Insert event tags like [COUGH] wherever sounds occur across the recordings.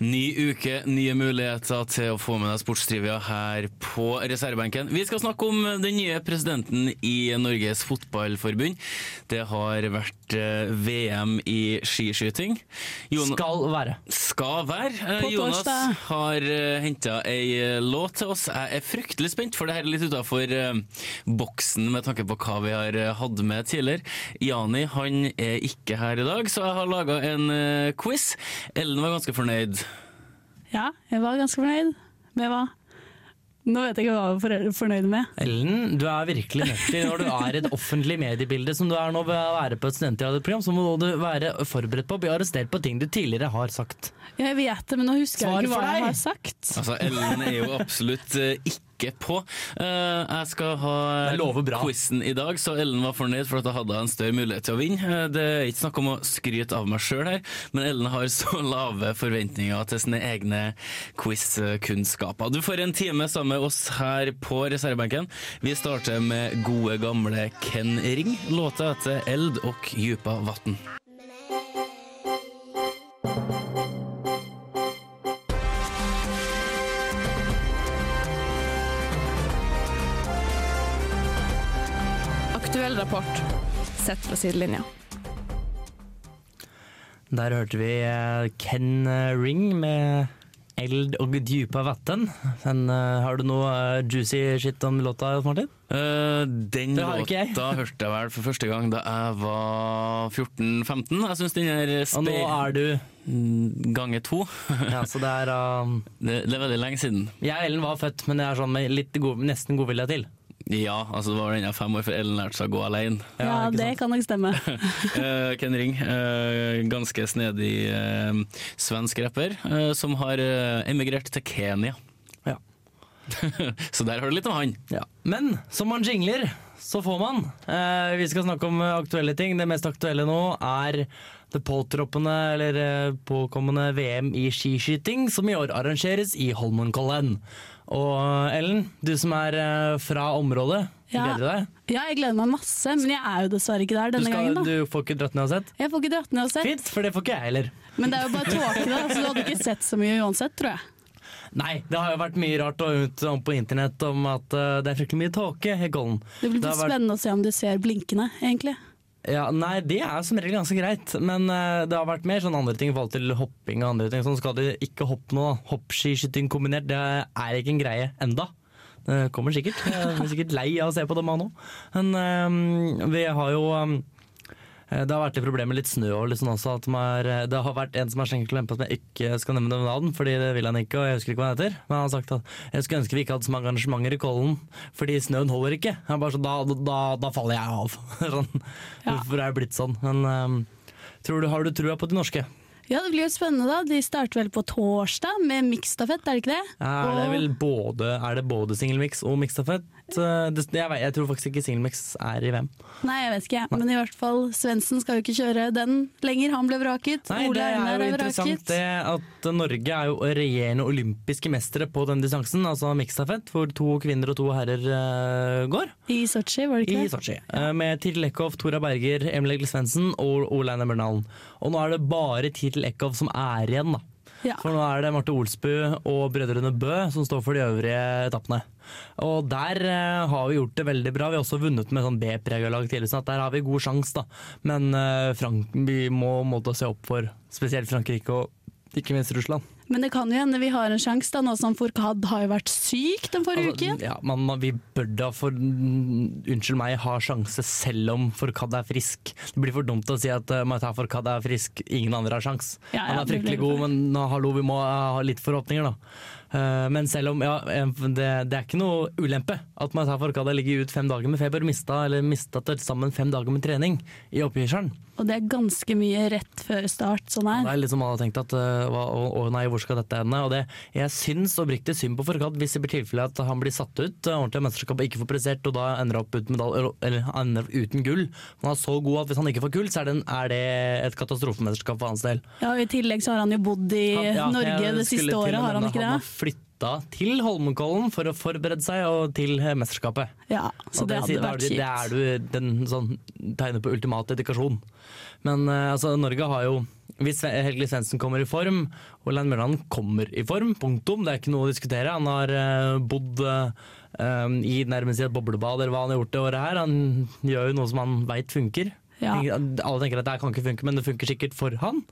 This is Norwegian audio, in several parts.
Ny uke, nye muligheter til å få med deg sportstrivia her på reservebenken. Vi skal snakke om den nye presidenten i Norges Fotballforbund. Det har vært eh, VM i skiskyting. Jon- Skal være. skal være. Eh, Jonas har uh, henta ei eh, låt til oss. Jeg er fryktelig spent, for det her er litt utafor boksen med tanke på hva vi har eh, hatt med tidligere. Jani han er ikke her i dag, så jeg har laga en eh, quiz. Ellen var ganske fornøyd. Ja, jeg var ganske fornøyd med hva? Nå vet jeg ikke hva jeg var fornøyd med. Ellen, du er virkelig nødt til, når du er i et offentlig mediebilde som du er nå ved å være på et studentradioprogram, så må du være forberedt på å bli arrestert på ting du tidligere har sagt. Jeg vet det, men nå husker Svar jeg ikke hva hva jeg har sagt. Altså, Ellen er jo absolutt eh, ikke på. Eh, jeg skal ha Det lover bra. quizen i dag, så Ellen var fornøyd for at jeg hadde en større mulighet til å vinne. Eh, det er ikke snakk om å skryte av meg sjøl her, men Ellen har [LAUGHS] så lave forventninger til sine egne quizkunnskaper. Du får en time sammen med oss her på reservebenken. Vi starter med gode, gamle Ken Ring. Låta heter Eld og djupa vatn. Sett fra sidelinja. Der hørte vi eh, Ken eh, Ring med Eld og djupa vatten. Men, eh, har du noe juicy shit om låta, Martin? Uh, den låta hørte jeg vel for første gang da jeg var 14-15. Jeg syns den er Og nå er du gange Ganger to. Ja, så det er [LAUGHS] um, det, det er veldig lenge siden. Jeg og Ellen var født, men jeg er sånn med litt god, nesten godvilje til. Ja, altså det var den jeg fem år før Ellen lærte seg å gå alene. Ja, ja det sant? kan nok stemme. uh, [LAUGHS] Ken Ring, uh, ganske snedig uh, svensk rapper, som har emigrert til Kenya. Ja. [LAUGHS] Så der har du litt om han. Ja. Men som man jingler, så får man. Eh, vi skal snakke om aktuelle ting. Det mest aktuelle nå er det påtroppende eller eh, påkommende VM i skiskyting, som i år arrangeres i Holmenkollen. Og eh, Ellen, du som er eh, fra området, Ja. gleder du deg? Ja, jeg gleder meg masse, men jeg er jo dessverre ikke der Du, denne skal, gangen. da. du får ikke dratt ned og sett? Jeg får ikke dratt ned og sett, Fint, for det får ikke jeg heller. men det er jo bare tåke, da, så du hadde ikke sett så mye uansett, tror jeg. Nei, det har jo vært mye rart ut om på internett om at det er fryktelig mye tåke i Gollen. Det blir Det litt har vært- spennende å se om du ser blinkende, egentlig. Ja, nei, det er som regel ganske greit, men uh, det har vært mer sånn andre ting i forhold til hopping og andre ting. Sånn skal du ikke hoppe nå. Hoppskiskyting kombinert, det er ikke en greie enda. Det kommer sikkert. Jeg er sikkert lei av å se på det nå. Men uh, vi har jo eh, det har vært litt problemer med litt snø og litt sånn også. At er, det har vært en som har skjenket klem på som jeg ikke skal nevne navn, fordi det vil han ikke, og jeg husker ikke hva han heter. Men han har sagt at jeg skulle ønske vi ikke hadde så mange arrangementer i Kollen, fordi snøen holder ikke. Han er bare sånn, da, da, da faller jeg av. [LAUGHS] sånn. Ja. Hvorfor er det blitt sånn? Men um, tror du, har du trua på de norske? Ja, det blir jo spennende, da. De starter vel på torsdag med miksstafett, er det ikke det? Er det vel både, er det både singelmiks og mixstafett? Eh, det- Jeg, jeg tror faktisk ikke singelmix er i VM. Nei, jeg vet ikke, men i hvert fall Svendsen skal jo ikke kjøre den lenger. Han ble vraket. Nei, Ole det er jo er interessant vraket. det at Norge er jo regjerende olympiske mestere på den distansen, altså miksstafett, hvor to kvinner og to herrer uh, går. I Sotsji, var det ikke det? Sotsji. Uh, Med Tiril Eckhoff, Tora Berger, Emil Egil Svendsen og Ole Einar Bjørndalen. Og nå er det bare Tiril Eckhoff som er igjen, da. Ja. For nå er det Marte Olsbu og brødrene Bø som står for de øvrige etappene. Og der uh, har vi gjort det veldig bra. Vi har også vunnet med sånn B-prega lag tidligere, så at der har vi god sjanse, da. Men uh, Frank, vi må måtte se opp for spesielt Frankrike og ikke minst Russland. Men det kan jo hende vi har en sjanse, da, nå som Fourcade har jo vært syk den forrige Altså, uken. ja, man, man, vi bør da for unnskyld meg ha sjanse selv om Forkad er frisk. Det blir for dumt å si at uh, Maita Forkad er frisk, ingen andre har sjans. Ja, ja, Han er fryktelig god, men nå, hallo, vi må uh, ha litt forhåpninger, da. Uh, Men selv om ja, eh, det, det er ikke noe ulempe at Maita Farkad har ligget ut fem dager med feber, mista, eller mista til sammen fem dager med trening i oppgjørselen. Og det er ganske mye rett før start, sånn Det er litt som man har tenkt at øh, å, å nei, hvor skal dette ende? Og det, jeg syns oppriktig synd på Forkant hvis det blir tilfelle at han blir satt ut øh, ordentlig av mesterskapet og ikke får prestert, og da ender opp uten medal, eller, ender uten gull. Han er så god at hvis han ikke får gull, så er det, en, er det et katastrofemesterskap for hans del. Ja, og I tillegg så har han jo bodd i Han- ja, Norge det siste året, har han ikke ikke Han har det? Flytta til Holmenkollen for å forberede seg og til eh, mesterskapet. Ja, så Og det hadde vært kjipt. Det er du den sånn tegner på ultimat dedikasjon. Men eh, altså, Norge har jo Hvis Helge Svendsen kommer i form, og Lein Mørland kommer i form, punktum, det er ikke noe å diskutere. Han har eh, bodd i nærmest et boblebad, eller hva han har gjort det året her. Han gjør jo noe som han veit funker. Ja. Alle tenker at det kan ikke funke, men det funker sikkert for han.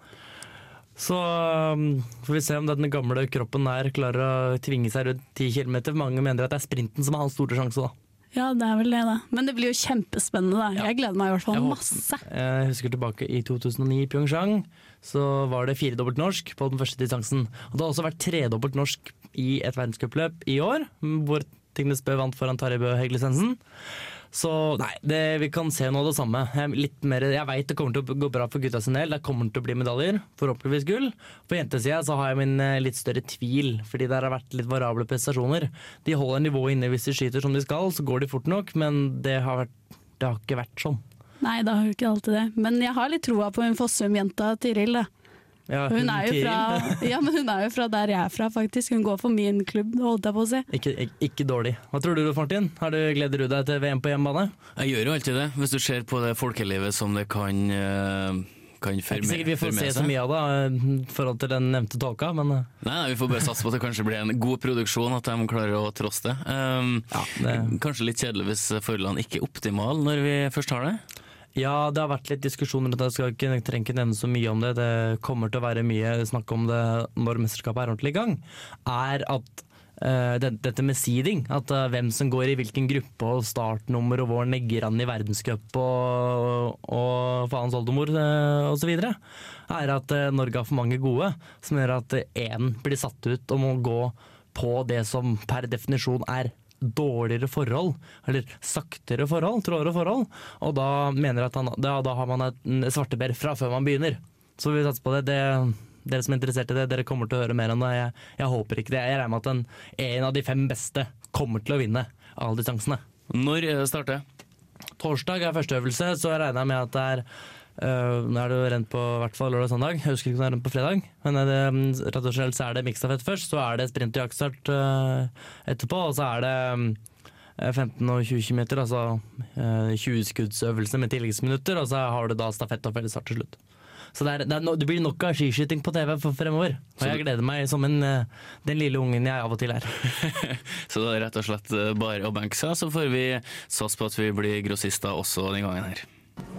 Så um, får vi se om den gamle kroppen her klarer å tvinge seg rundt 10 km. Mange mener at det er sprinten som er hans store sjanse, da. Ja, det er vel det, da. Men det blir jo kjempespennende, da. Jeg gleder meg i hvert fall Jeg masse. Jeg husker tilbake i 2009 i Pyeongchang, så var det firedobbelt norsk på den første distansen. Og det har også vært tredobbelt norsk i et verdenscupløp i år, hvor Tingnes Bø vant foran Tarjei Bø Heglesensen. Så nei, det, vi kan se av det samme. Jeg, mer, jeg veit det kommer til å gå bra for gutta sin del. Det kommer til å bli medaljer, forhåpentligvis gull. På jentesida har jeg min eh, litt større tvil, fordi det har vært litt variable prestasjoner. De holder nivået inne hvis de skyter som de skal, så går de fort nok, men det har, vært, det har ikke vært sånn. Nei, det har jo ikke alltid det. Men jeg har litt troa på hun Fossum-jenta Tiril, da. Ja, Hun er, jo fra, ja, men hun er jo fra der jeg er fra, faktisk. Hun går for min klubb, holdt jeg på å si. Ikke, ikke, ikke dårlig. Hva tror du, Rolf Martin? Har du, gleder du deg til VM på hjemmebane? Jeg gjør jo alltid det, hvis du ser på det folkelivet som det kan eh, kan Det er ikke sikkert vi får se så mye av det eh, i forhold til den nevnte tolka, men eh, Nei, nei, Vi får bare satse på at det kanskje blir en god produksjon, at de klarer å trosse det. Um, Ja, det- Kanskje litt kjedelig hvis forholdene ikke er optimale når vi først har det. Ja, det har vært litt diskusjoner, jeg skal ikke, jeg trenger ikke nevne så mye om det. Det kommer til å være mye snakk om det når mesterskapet er ordentlig i gang. Er at Uh, det, dette med seeding, at uh, hvem som går i hvilken gruppe og startnummer og hvor negger han i verdenscup og, og faens oldemor uh, osv., er at eh, Norge har for mange gode, som gjør at én blir satt ut og må gå på det som per definisjon er dårligere forhold, eller saktere forhold, trådere forhold, og da mener jeg at han, da, da har man et svarteper fra før man begynner. Så vi satser på det. det. Dere som er interessert i det, dere kommer til å høre mer om det. Jeg, jeg håper ikke det. Jeg regner med at en, en av de fem beste kommer til å vinne alle distansene. Når det starter? Torsdag er første øvelse, så jeg regner med at det er Nå er det jo rent på hvert fall lørdag og søndag, jeg husker ikke om det er rent på fredag. Men er det, mm, rett og slett så er det miksstafett først, så er det sprint og jaktstart øh, etterpå, og så er det mm, 15 og 20 km, altså øh, 20 skuddsøvelse med tilleggsminutter, og så har du da stafett og fellesstart til slutt. Så det, er, det, er no, det blir nok av skiskyting på TV for fremover. Og jeg gleder meg som en, den lille ungen jeg av og til er. [LAUGHS] Så det er rett og slett eh, bare å benke seg, så får vi satse på at vi blir grossister også den gangen her.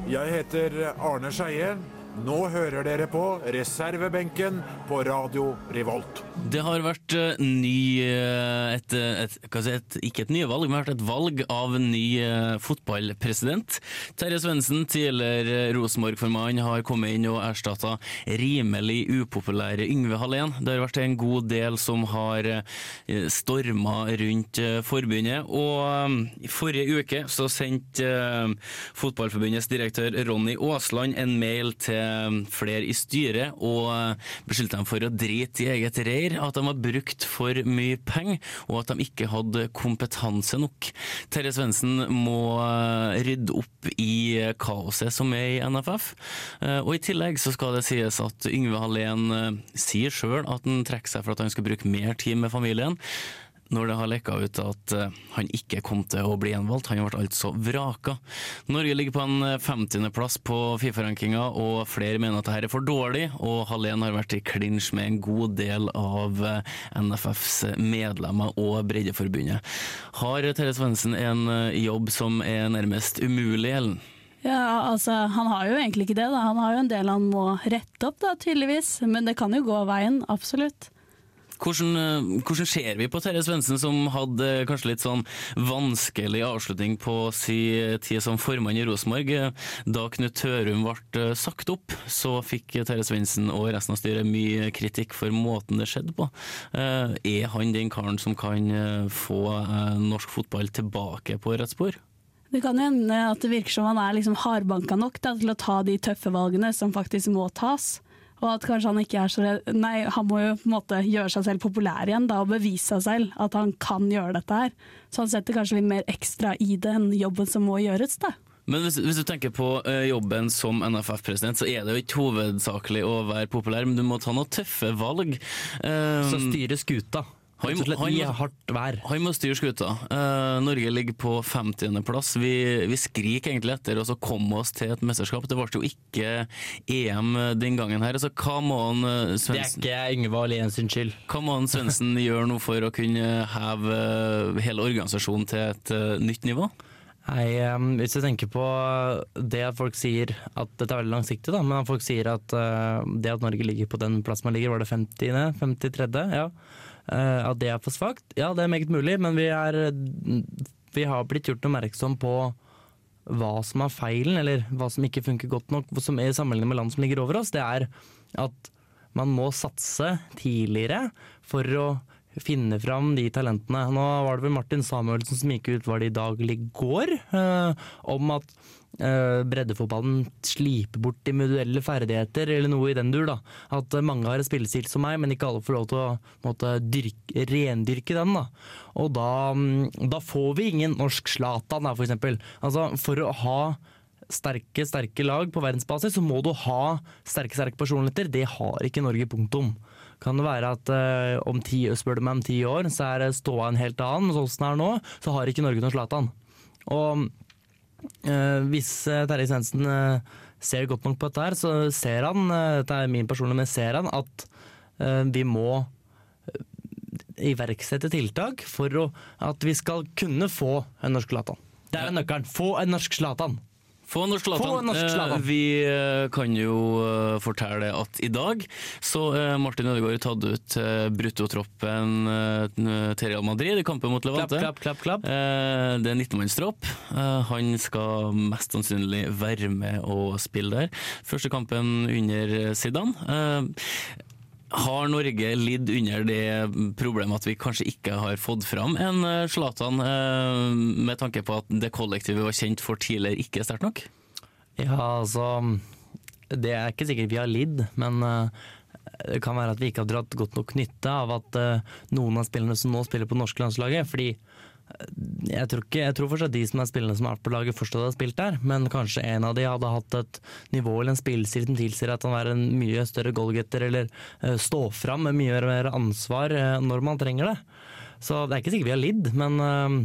Jeg heter Arne Skeie. Nå hører dere på reservebenken på Radio Revolt. Det har vært eh, ny eh, et, et, hva si, et, Ikke et nyvalg, men et valg av ny eh, fotballpresident. Terje Svendsen, tidligere Rosenborg-formann, har kommet inn og erstatta rimelig upopulære Yngve Hallén. Det har vært en god del som har eh, storma rundt eh, forbundet. Og eh, i forrige uke så sendte eh, Fotballforbundets direktør Ronny Aasland en mail til flere i styret og eh, beskyldte dem for å drite i eget reir, at de har brukt for mye penger og at de ikke hadde kompetanse nok. Terje Svendsen må eh, rydde opp i eh, kaoset som er i NFF. Eh, Og i tillegg så skal det sies at Yngve Hallén eh, sier sjøl at han trekker seg for at han skal bruke mer tid med familien når det har lekka ut at eh, han ikke kom til å bli gjenvalgt. Han ble altså vraka. Norge ligger på en eh, 50.-plass på Fifa-rankinga, og flere mener at dette er for dårlig. Og Hallén har vært i klinsj med en god del av eh, NFFs medlemmer og Breddeforbundet. Har Terje Svendsen en eh, jobb som er nærmest umulig, Ellen? Ja, altså, Han har jo egentlig ikke det. da. Han har jo en del han må rette opp, da, tydeligvis. Men det kan jo gå veien, absolutt. Hvordan, eh, hvordan ser vi på Terje Svendsen, som hadde eh, kanskje litt sånn vanskelig avslutning på si tid som formann i Rosenborg? Eh, Da Knut Tørum ble eh, sagt opp, så fikk Terje Svendsen og resten av styret mye kritikk for måten det skjedde på. Eh, Er han den karen som kan eh, få eh, norsk fotball tilbake på rett spor? Det kan jo hende at det virker som han er liksom hardbanka nok da, til å ta de tøffe valgene som faktisk må tas. Og at kanskje han ikke er så redd Nei, han må jo på en måte gjøre seg selv populær igjen da, og bevise seg selv at han kan gjøre dette her. Så han setter kanskje litt mer ekstra i det enn jobben som må gjøres, da. Men hvis, hvis du tenker på uh, jobben som NFF-president, så er det jo ikke hovedsakelig å være populær, men du må ta noen tøffe valg. Eh, Så styre skuta. Han- slett han- hardt vær. Han må styre skuta. Uh, Norge ligger på 50.-plass. Vi, vi skriker egentlig etter å komme oss til et mesterskap. Det ble jo ikke EM den gangen her. Altså, hva må han eh, Det er ikke Yngvald Alén sin skyld. hva må han Svendsen [LAUGHS] gjøre nå for å kunne heve eh, hele organisasjonen til et nytt nivå? Nei, um, Hvis jeg tenker på det at folk sier at dette er veldig langsiktig, da, men at folk sier at uh, det at Norge ligger på den plassen man ligger, var det 50. 53. Ja. Uh, at det er for svakt? Ja, det er meget mulig, men vi, er, vi har blitt gjort oppmerksom på hva som er feilen, eller hva som ikke funker godt nok som er i sammenligning med land som ligger over oss. Det er at man må satse tidligere for å finne fram de talentene. Nå var det vel Martin Samuelsen som gikk ut, var det i dag går, eh, om at eh, breddefotballen sliper bort individuelle ferdigheter, eller noe i den dur. da. At eh, mange har en spillestil som meg, men ikke alle får lov til å måtte, dyrke, rendyrke den. da. Og da, mm, da får vi ingen norsk Zlatan, for eksempel. Altså, for å ha sterke, sterke lag på verdensbasis, så må du ha sterke, sterke personligheter. Det har ikke Norge, punktum. Kan det være at eh, om ti, spør du meg om ti år, så er ståa en helt annen, sånn som det er nå, så har ikke Norge noe Zlatan. Og eh, hvis eh, Terje Svendsen eh, ser godt nok på dette her, så ser han, eh, dette er min personlige, men ser han at eh, vi må eh, iverksette tiltak for å, at vi skal kunne få en norsk Zlatan. Det er nøkkelen. Få en norsk Zlatan. Få norsk Zlatan. Eh, Vi eh, kan jo eh, fortelle at i dag så eh, Martin Ødegaard tatt ut eh, bruttotroppen eh, til Real Madrid i kampen mot Levante. klapp, klapp. klapp. Eh, Det er 19-mannstropp. Eh, Han skal mest sannsynlig være med og spille der. Første kampen under Zidane. Har Norge lidd under det problemet at vi kanskje ikke har fått fram en eh, Zlatan, eh, med tanke på at det kollektivet var kjent for tidligere, ikke er sterkt nok? Ja, altså Det er ikke sikkert vi har lidd, men eh, det kan være at vi ikke har dratt godt nok nytte av at noen av spillerne som nå spiller på det norske landslaget. Fordi jeg tror, ikke, jeg tror fortsatt de som er spillerne som har vært på laget, fortsatt har spilt der, men kanskje en av de hadde hatt et nivå eller en spillestil som tilsier at han er en mye større goalgetter, eller uh, stå fram med mye mer ansvar uh, når man trenger det. Så det er ikke sikkert vi har lidd, men uh,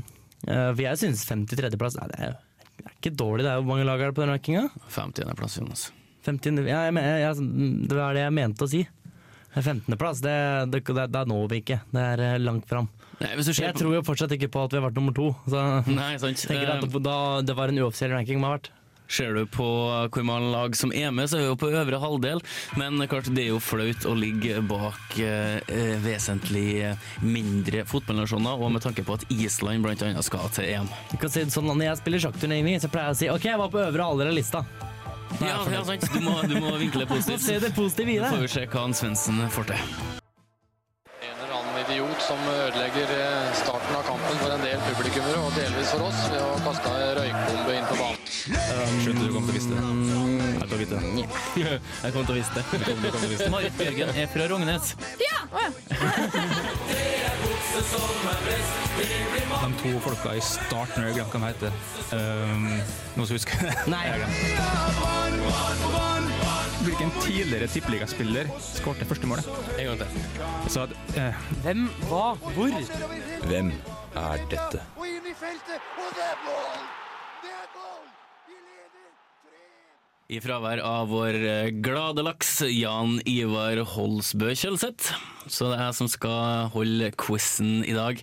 eh, jeg syns 53.-plass det er det er ikke dårlig. Det er jo mange lag er det på den rankinga? 50.-plass, Jonas. 50, ja, jeg, jeg, det var det jeg mente å si. 15.-plass, det, det, når vi ikke. Det er eh, langt fram. Nei, Jeg på- tror jo fortsatt ikke på at vi har vært nummer to. Så Nei, sant. jeg tenker at Eh, da, det var en uoffisiell ranking vi har vært. Ser du på hvor mange lag som er med, så er vi jo på øvre halvdel. Men klart, det er jo flaut å ligge bak eh, vesentlig mindre fotballnasjoner, og med tanke på at Island annet skal til EM. Du kan si det sånn, Når jeg spiller sjakkturnering, så pleier jeg å si OK, jeg var på øvre halvdel av lista. Ja, ja sant. Du må, du må vinkle [LAUGHS] Så se det positive i det. Så får vi se hva Svendsen får til. Idiot som ødelegger eh, starten av kampen for en del publikummere, og delvis for oss, ved å kaste ei røykbombe inn på banen. Skjønte du kom til å vise det. Jeg [LAUGHS] kom vite det. Jeg kommer til å vise det. Du kom, kom til å vise det. Marit Bjørgen er fra Rognes. De to folka i starten, jeg glemte hva de heter. Um, noen som husker det? Nei. Hvilken tidligere tippeligaspiller skårte første målet? En gang til. Så at, eh, Hvem? Hva? Hvor? Hvem er dette? Og inn i feltet, og det er mål! Det er mål! Vi leder 3 I fravær av vår eh, glade laks Jan Ivar Holsbø Kjølseth. Så det er jeg som skal holde quizen i dag.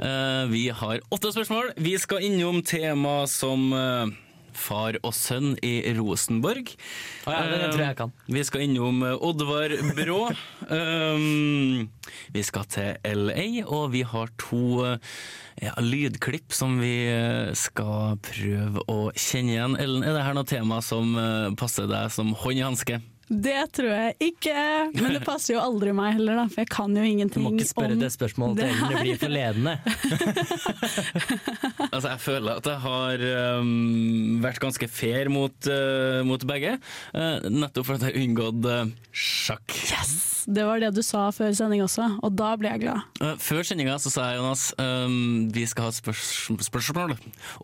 Eh, Vi har åtte spørsmål. Vi skal innom tema som eh, Far og sønn i Rosenborg. Ah, ja, det tror jeg jeg kan. Eh, Vi skal innom eh, Oddvar Brå. [LAUGHS] Um, vi skal til LA, og vi har to eh, ja, lydklipp som vi skal prøve å kjenne igjen. Ellen, er det her noe tema som passer deg som hånd i hanske? Det tror jeg ikke, men det passer jo aldri meg heller, da, for jeg kan jo ingenting om Du må ikke spørre om det spørsmålet til det Ellen, det blir for ledende. [LAUGHS] Altså, jeg føler at jeg har um, vært ganske fair mot, uh, mot begge, uh, nettopp for at jeg har unngått uh, sjakk. Det var det du sa før sending også, og da ble jeg glad. Uh, Før sendinga så sa jeg, Jonas, um, vi skal ha spørs spørsmål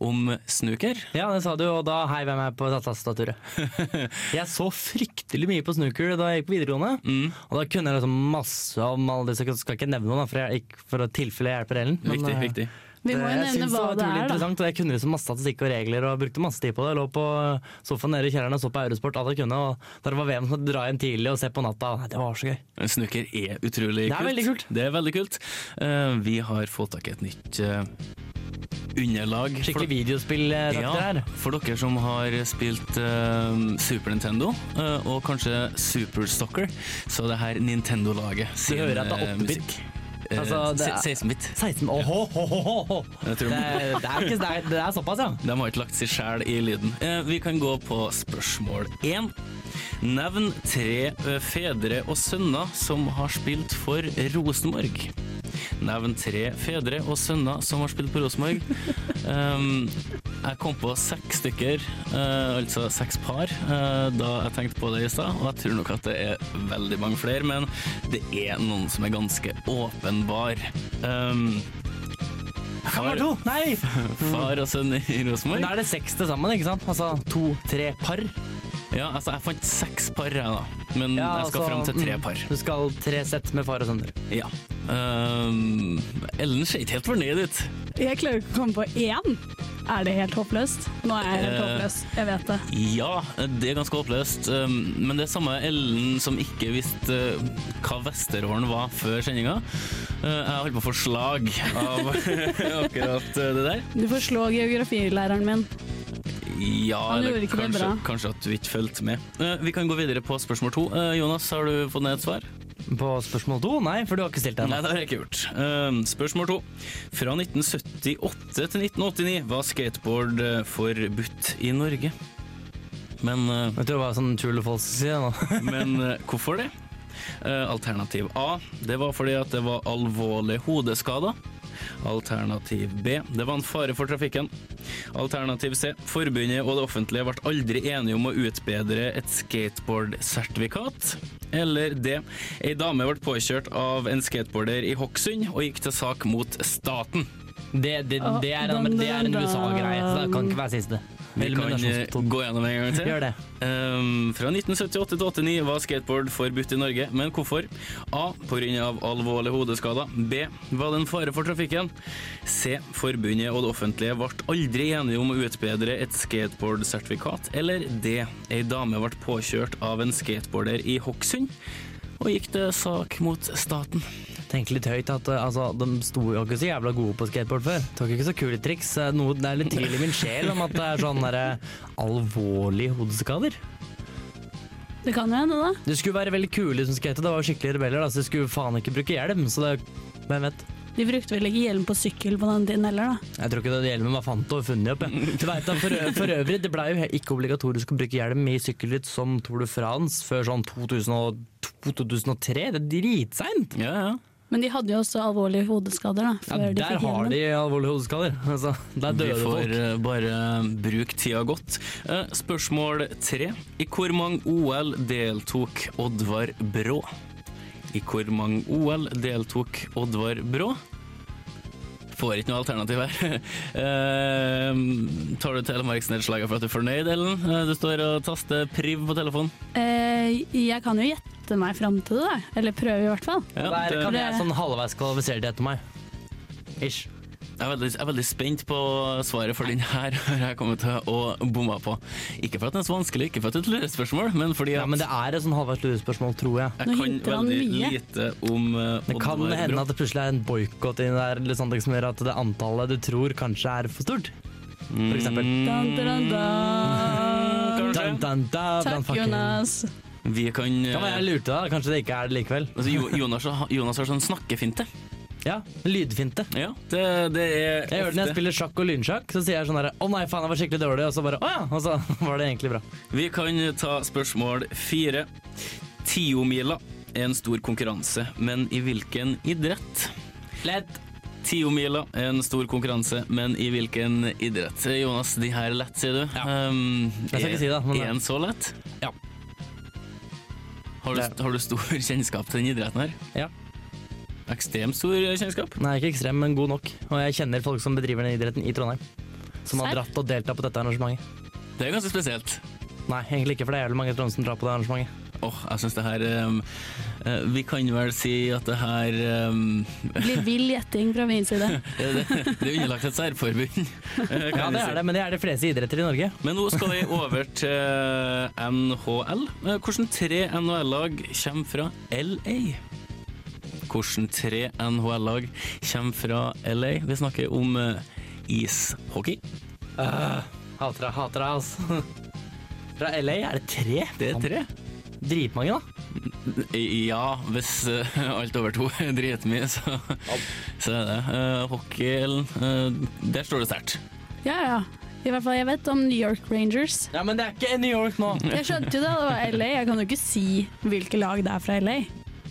om snooker. Ja, det sa du, og da heiv jeg meg på tastaturet. [LAUGHS] Jeg så fryktelig mye på snooker da jeg gikk på videregående. Mm. Og da kunne jeg liksom masse om alle disse, jeg skal ikke nevne noe, da, for, jeg, for å tilfelle jeg hjelper Ellen. men, Viktig, eh, viktig. Vi må jo nevne hva var det er, da. og Jeg kunne liksom masse statistikk og regler og brukte masse tid på det. Jeg lå på sofaen nede i kjelleren og så på Eurosport alt jeg kunne. Og da det var VM, så dra inn tidlig og se på natta. Det var så gøy. Snooker er utrolig Det er kult. veldig kult. Det er veldig kult. Uh, vi har fått tak i et nytt uh, underlag. for- Skikkelig ja, her. for dere som har spilt eh, Super Nintendo, eh, og kanskje Super Soccer, så er det her Nintendo-laget sin hører at det er eh, 8-bit. Eh, Altså, det er- 16-bit. 16 oh, oh, oh, Det, det, er ikke, det, er, det er såpass, ja. De har ikke lagt seg sjæl i lyden. Eh, vi kan gå på spørsmål én. Nevn tre eh, fedre og sønner som har spilt for Rosenborg. Nevn tre fedre og sønner som har spilt på Rosenborg. Um, [LAUGHS] jeg kom på seks stykker, uh, altså seks par, uh, da jeg tenkte på det i stad. Og jeg tror nok at det er veldig mange flere, men det er noen som er ganske åpenbar. Um, Far! Nei! [LAUGHS] Far og sønn i Rosenborg? Da er det seks til sammen, ikke sant? Altså to, tre par. Ja, altså jeg fant seks par, jeg da. Men Ja, jeg skal altså, fram til tre mm, par. Du skal tre sett med far og sønner. Ja. Um, Ellen ser ikke helt fornøyd ut. Jeg klarer ikke å komme på én. Er det helt håpløst? Nå er jeg helt Eh. håpløs, jeg vet det. Ja, det er ganske håpløst. Um, men det er samme Ellen som ikke visste hva Vesterålen var før sendinga. Jeg holdt på å få slag av [LAUGHS] akkurat det der. Du får slå geografilæreren min. Ja, eller kanskje, kanskje at du ikke fulgte med. Vi kan gå videre på spørsmål to. Jonas, har du fått ned et svar? På spørsmål to? Nei, for du har ikke stilt den. Nei, det har jeg ikke gjort. Uh, spørsmål to. Fra 1978 til 1989 var skateboard uh, forbudt i Norge. Men, uh, Jeg tror det var sånn true or false å si det nå. [LAUGHS] men uh, hvorfor det? Alternativ A. Det var fordi at det var alvorlige hodeskader. Alternativ B. Det var en fare for trafikken. Alternativ C. Forbundet og det offentlige ble aldri enige om å utbedre et skateboardsertifikat. Eller D. Ei dame ble påkjørt av en skateboarder i Hokksund og gikk til sak mot staten. Det, det, det, er, en, det er en USA-greie, så det kan ikke være siste. Vi kan gå gjennom en gang til. Gjør det. Um, fra 1978 til 89 var skateboard forbudt i Norge, men hvorfor? A. Pga. alvorlige hodeskader. B. Var det en fare for trafikken? C. Forbundet og det offentlige ble aldri enige om å utbedre et skateboardsertifikat. Eller D. Ei dame ble påkjørt av en skateboarder i Hokksund og gikk til sak mot staten. Tenk litt høyt at uh, altså, de sto jo ikke så jævla gode på skateboard før. Tok ikke så kule triks. Uh, Noe, det er litt tvil i min sjel om at det er sånn alvorlige hodeskader. Det kan jo hende, da. Det skulle være veldig kule som skate, det var jo skikkelig rebeller, da, så de skulle faen ikke bruke hjelm. Så det Hvem vet? De brukte vel ikke hjelm på sykkel på den tiden heller, da. Jeg tror ikke det hjelmen var fant og funnet opp. Jeg. Du vet, da, for, for øvrig, det ble jo ikke obligatorisk å bruke hjelm i sykkelritt som Tour de France før sånn 2002 2003. Det er dritseint! Ja, ja. Men de hadde jo også alvorlige hodeskader, da. Ja, der de har de alvorlige hodeskader. [LAUGHS] Altså, der Vi døde får folk. eh, bare bruke tida godt. Eh, Spørsmål tre. I hvor mange OL deltok Oddvar Brå? I hvor mange OL deltok Oddvar Brå? Får ikke noe alternativ her. Uh, [LAUGHS] tar du telemarksnedslaget for at du er fornøyd, Ellen? Du står og taster priv på telefonen. Eh, jeg kan jo gjette meg fram til det. Eller prøve, i hvert fall. Ja, Der det- kan jeg sånn halvveis kvalifisere det etter meg. Ish. jeg, er veldig, jeg er veldig spent på svaret, for den her [LAUGHS] har jeg kommet til å bomme på. Ikke for at den er så vanskelig, ikke for at det er et lurespørsmål, men fordi at Ja, men det er et sånn halvveis lurespørsmål, tror jeg. jeg Nå kan veldig mye. lite om uh, Det kan Oddvar hende at det plutselig er en boikott inni der eller sånt, som gjør at det antallet du tror kanskje er for stort. for eksempel. Dun, dun, dun. Dun, dun, dun, Takk. Jonas. Vi kan være jeg lurte da, kanskje det ikke er det likevel. altså, Jo- Jonas, Jonas har sånn snakkefinte. Ja, lydfinte. Ja, det, det er Jeg det når jeg spiller sjakk og lynsjakk, så sier jeg sånn her Å nei, faen, jeg var skikkelig dårlig, og så bare Å ja, og så [LAUGHS] var det egentlig bra. Vi kan ta spørsmål fire. Tiomila er en stor konkurranse, men i hvilken idrett? Lett. Tiomila er en stor konkurranse, men i hvilken idrett? Jonas, de her er lett, sier du. Um, Jeg skal ikke si det, men- Er den så lett? Ja. Har du, har du stor [LAUGHS] kjennskap til den idretten her? Ja. Ekstremt stor kjennskap? Nei, ikke ekstrem, men god nok. Og jeg kjenner folk som bedriver den idretten i Trondheim. Som har Serr? dratt og deltatt på dette arrangementet. Det er ganske spesielt. Nei, egentlig ikke, for det er jævlig mange i Trondheim som drar på det arrangementet. Åh, jeg synes det her um, eh, Vi kan vel si at det her um, Blir vill gjetting fra min side. [LAUGHS] det, det er underlagt et særforbund. eh, [LAUGHS] Ja, det er det, men det er de fleste idretter i Norge. Men nå skal vi over til NHL. Eh, Hvordan tre NHL-lag kommer fra LA? Hvordan tre NHL-lag kommer fra LA? Vi snakker om eh, ishockey. Hater deg, hater deg, altså. [LAUGHS] Fra LA er det tre? Det er tre. Dritmange, da. Ja, hvis uh, alt over to er dritmye, så, så er det. Uh, hockey, uh, der står det sterkt. Ja, ja. I hvert fall jeg vet om New York Rangers. Ja, men det er ikke New York nå. Jeg skjønte jo det, det var LA. Jeg kan jo ikke si hvilke lag det er fra LA.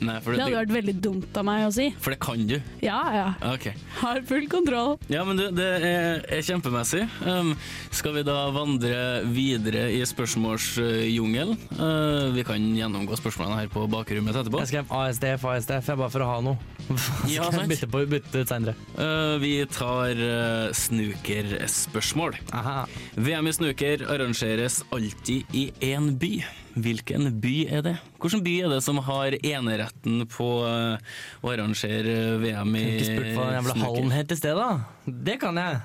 Nei, for Det hadde vært veldig dumt av meg å si. for det kan du. Ja, ja. Okay. Har full kontroll. Ja, men du, det er, er kjempemessig. Um, skal vi da vandre videre i spørsmålsjungelen? Uh, vi kan gjennomgå spørsmålene her på bakrommet etterpå. Jeg skrev ASDF, ASDF, jeg bare for å ha noe. Ja, sant. bytte, på, bytte ut seinere. Uh, vi tar uh, snookerspørsmål. VM i snooker arrangeres alltid i én by. Hvilken by er det? Hvilken by er det som har eneretten på uh, å arrangere VM i Ikke spurt hva den jævla hallen het i sted, da. Det kan jeg.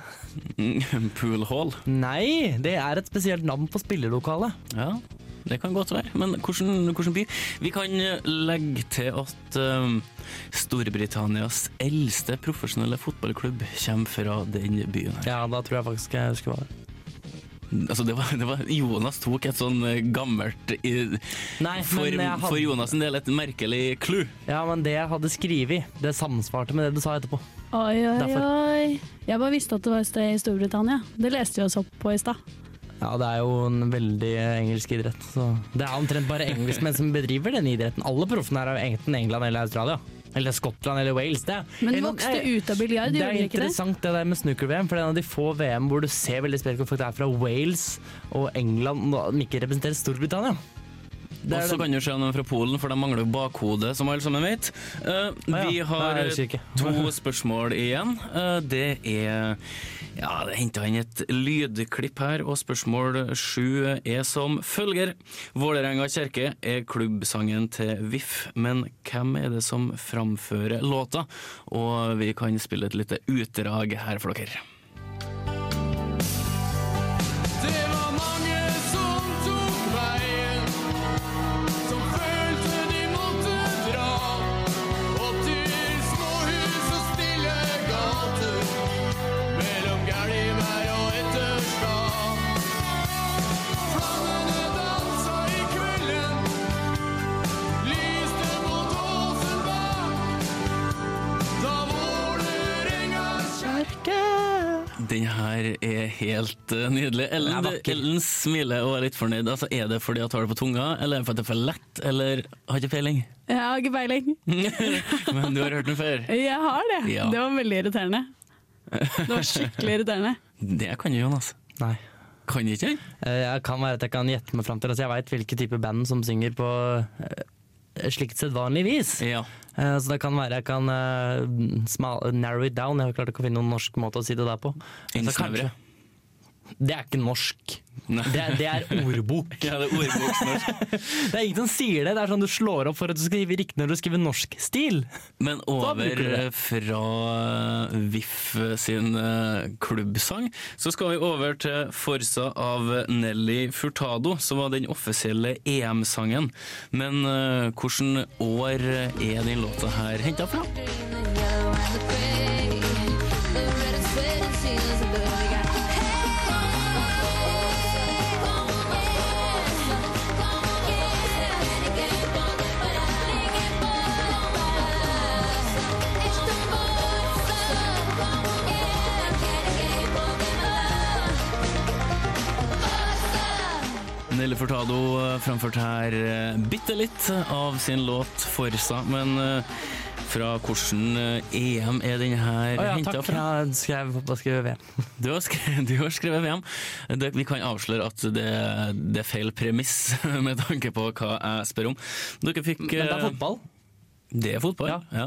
[LAUGHS] Pool Hall. Nei, det er et spesielt navn på spillelokalet. Ja, det kan godt være. Men hvordan, hvordan by? Vi kan eh, legge til at um, Storbritannias eldste profesjonelle fotballklubb kommer fra den byen. her. Ja, da tror jeg faktisk jeg husker hva det er. Altså, det var, det var, Jonas tok et sånn eh, gammelt i, Nei, for, hadde, for Jonas en del et merkelig clue. ja, men det jeg hadde skrevet, det samsvarte med det du sa etterpå. Oi, oi, Derfor. oi. Jeg bare visste at det var et sted i Storbritannia. Det leste vi oss opp på i stad. Ja, det er jo en veldig engelsk idrett. Så det er omtrent bare engelskmenn som bedriver denne idretten. Alle proffene er enten England eller Australia. Eller Skottland eller Wales. Det, Men Eller- vokste ut av biljard, Det er det interessant det der med snooker-VM, for det er en av de få VM hvor du ser veldig spesielt folk er fra Wales og England, og de ikke representerer Storbritannia. Og så kan du se noen fra Polen, for de mangler jo bakhode, som alle sammen vet. Eh, ja. Vi har Nei, to [LAUGHS] spørsmål igjen. Uh, det er Ja, det henta inn et lydklipp her, og spørsmål sju er som følger. Vålerenga kjerke er klubbsangen til VIF, men hvem er det som framfører låta? Og vi kan spille et lite utdrag her for dere. Er helt eh, nydelig. Er Ellen. Ellen smiler og er litt fornøyd. Altså, er det fordi hun har det på tunga, eller er det fordi det er for lett, eller har ikke peiling? Jeg har ikke peiling. [LAUGHS] Men du har hørt den før? Jeg har det. Ja. Det var veldig irriterende. Det var skikkelig irriterende. [LAUGHS] Det kan jo Jonas. Nei. Kan ikke jeg? Eh, kan være at jeg kan gjette meg fram til altså Jeg veit hvilke type band som synger på eh, slikt sedvanligvis. Ja. Eh, Så det kan være jeg kan small, narrow it down. Jeg har klart ikke å finne noen norsk måte å si det der på. Innsnevre. Det er ikke norsk. Det det er ordbok. [LAUGHS] Ja, det er ordboksnorsk. [LAUGHS] Det er ingen som sier det. Det er sånn du slår opp for at du skriver skrive riktig når du skriver norsk stil. Men over eh, fra eh, VIF sin eh, klubbsang, så skal vi over til Forsa av Nelly Furtado, som var den offisielle EM-sangen. Men uh, hvordan år er den låta her henta fra? Nelly framført her eh, bitte litt av sin låt Forsa, men eh, fra hvordan eh, EM er denne her oh, ja, henta fra? Jeg skrev, jeg skrev ved? [LAUGHS] Du har skrevet, du har skrevet VM. Det, vi kan avsløre at det, det er feil premiss [LAUGHS] med tanke på hva jeg spør om. Dere fikk Men det er fotball. Det er fotball, ja.